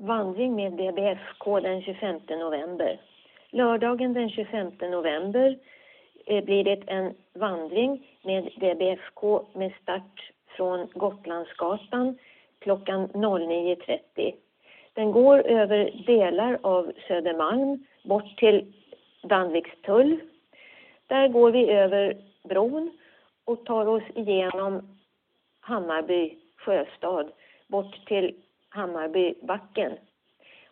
vandring med DBFK den 25 november. Lördagen den 25 november eh, blir det en vandring med DBFK med start från Gotlandsgatan klockan 09.30. Den går över delar av Södermalm bort till Danvikstull. Där går vi över bron och tar oss igenom Hammarby sjöstad bort till Hammarbybacken.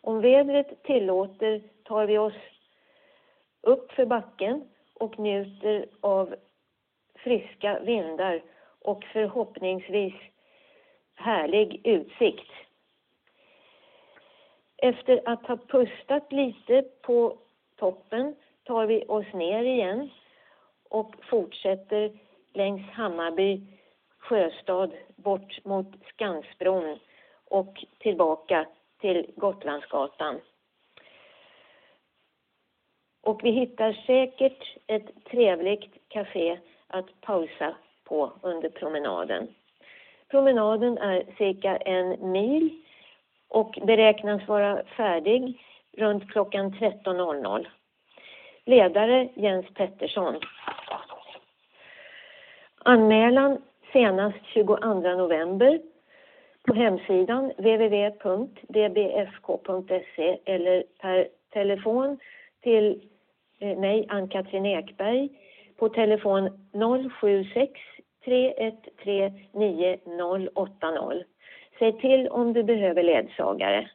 Om vädret tillåter tar vi oss upp för backen och njuter av friska vindar och förhoppningsvis härlig utsikt. Efter att ha pustat lite på toppen tar vi oss ner igen och fortsätter längs Hammarby sjöstad bort mot Skansbron och tillbaka till Gotlandsgatan. Och vi hittar säkert ett trevligt café att pausa på under promenaden. Promenaden är cirka en mil och beräknas vara färdig runt klockan 13.00. Ledare Jens Pettersson. Anmälan senast 22 november på hemsidan www.dbfk.se eller per telefon till eh, mig, Ann-Katrin Ekberg, på telefon 076 313 9080. Säg till om du behöver ledsagare.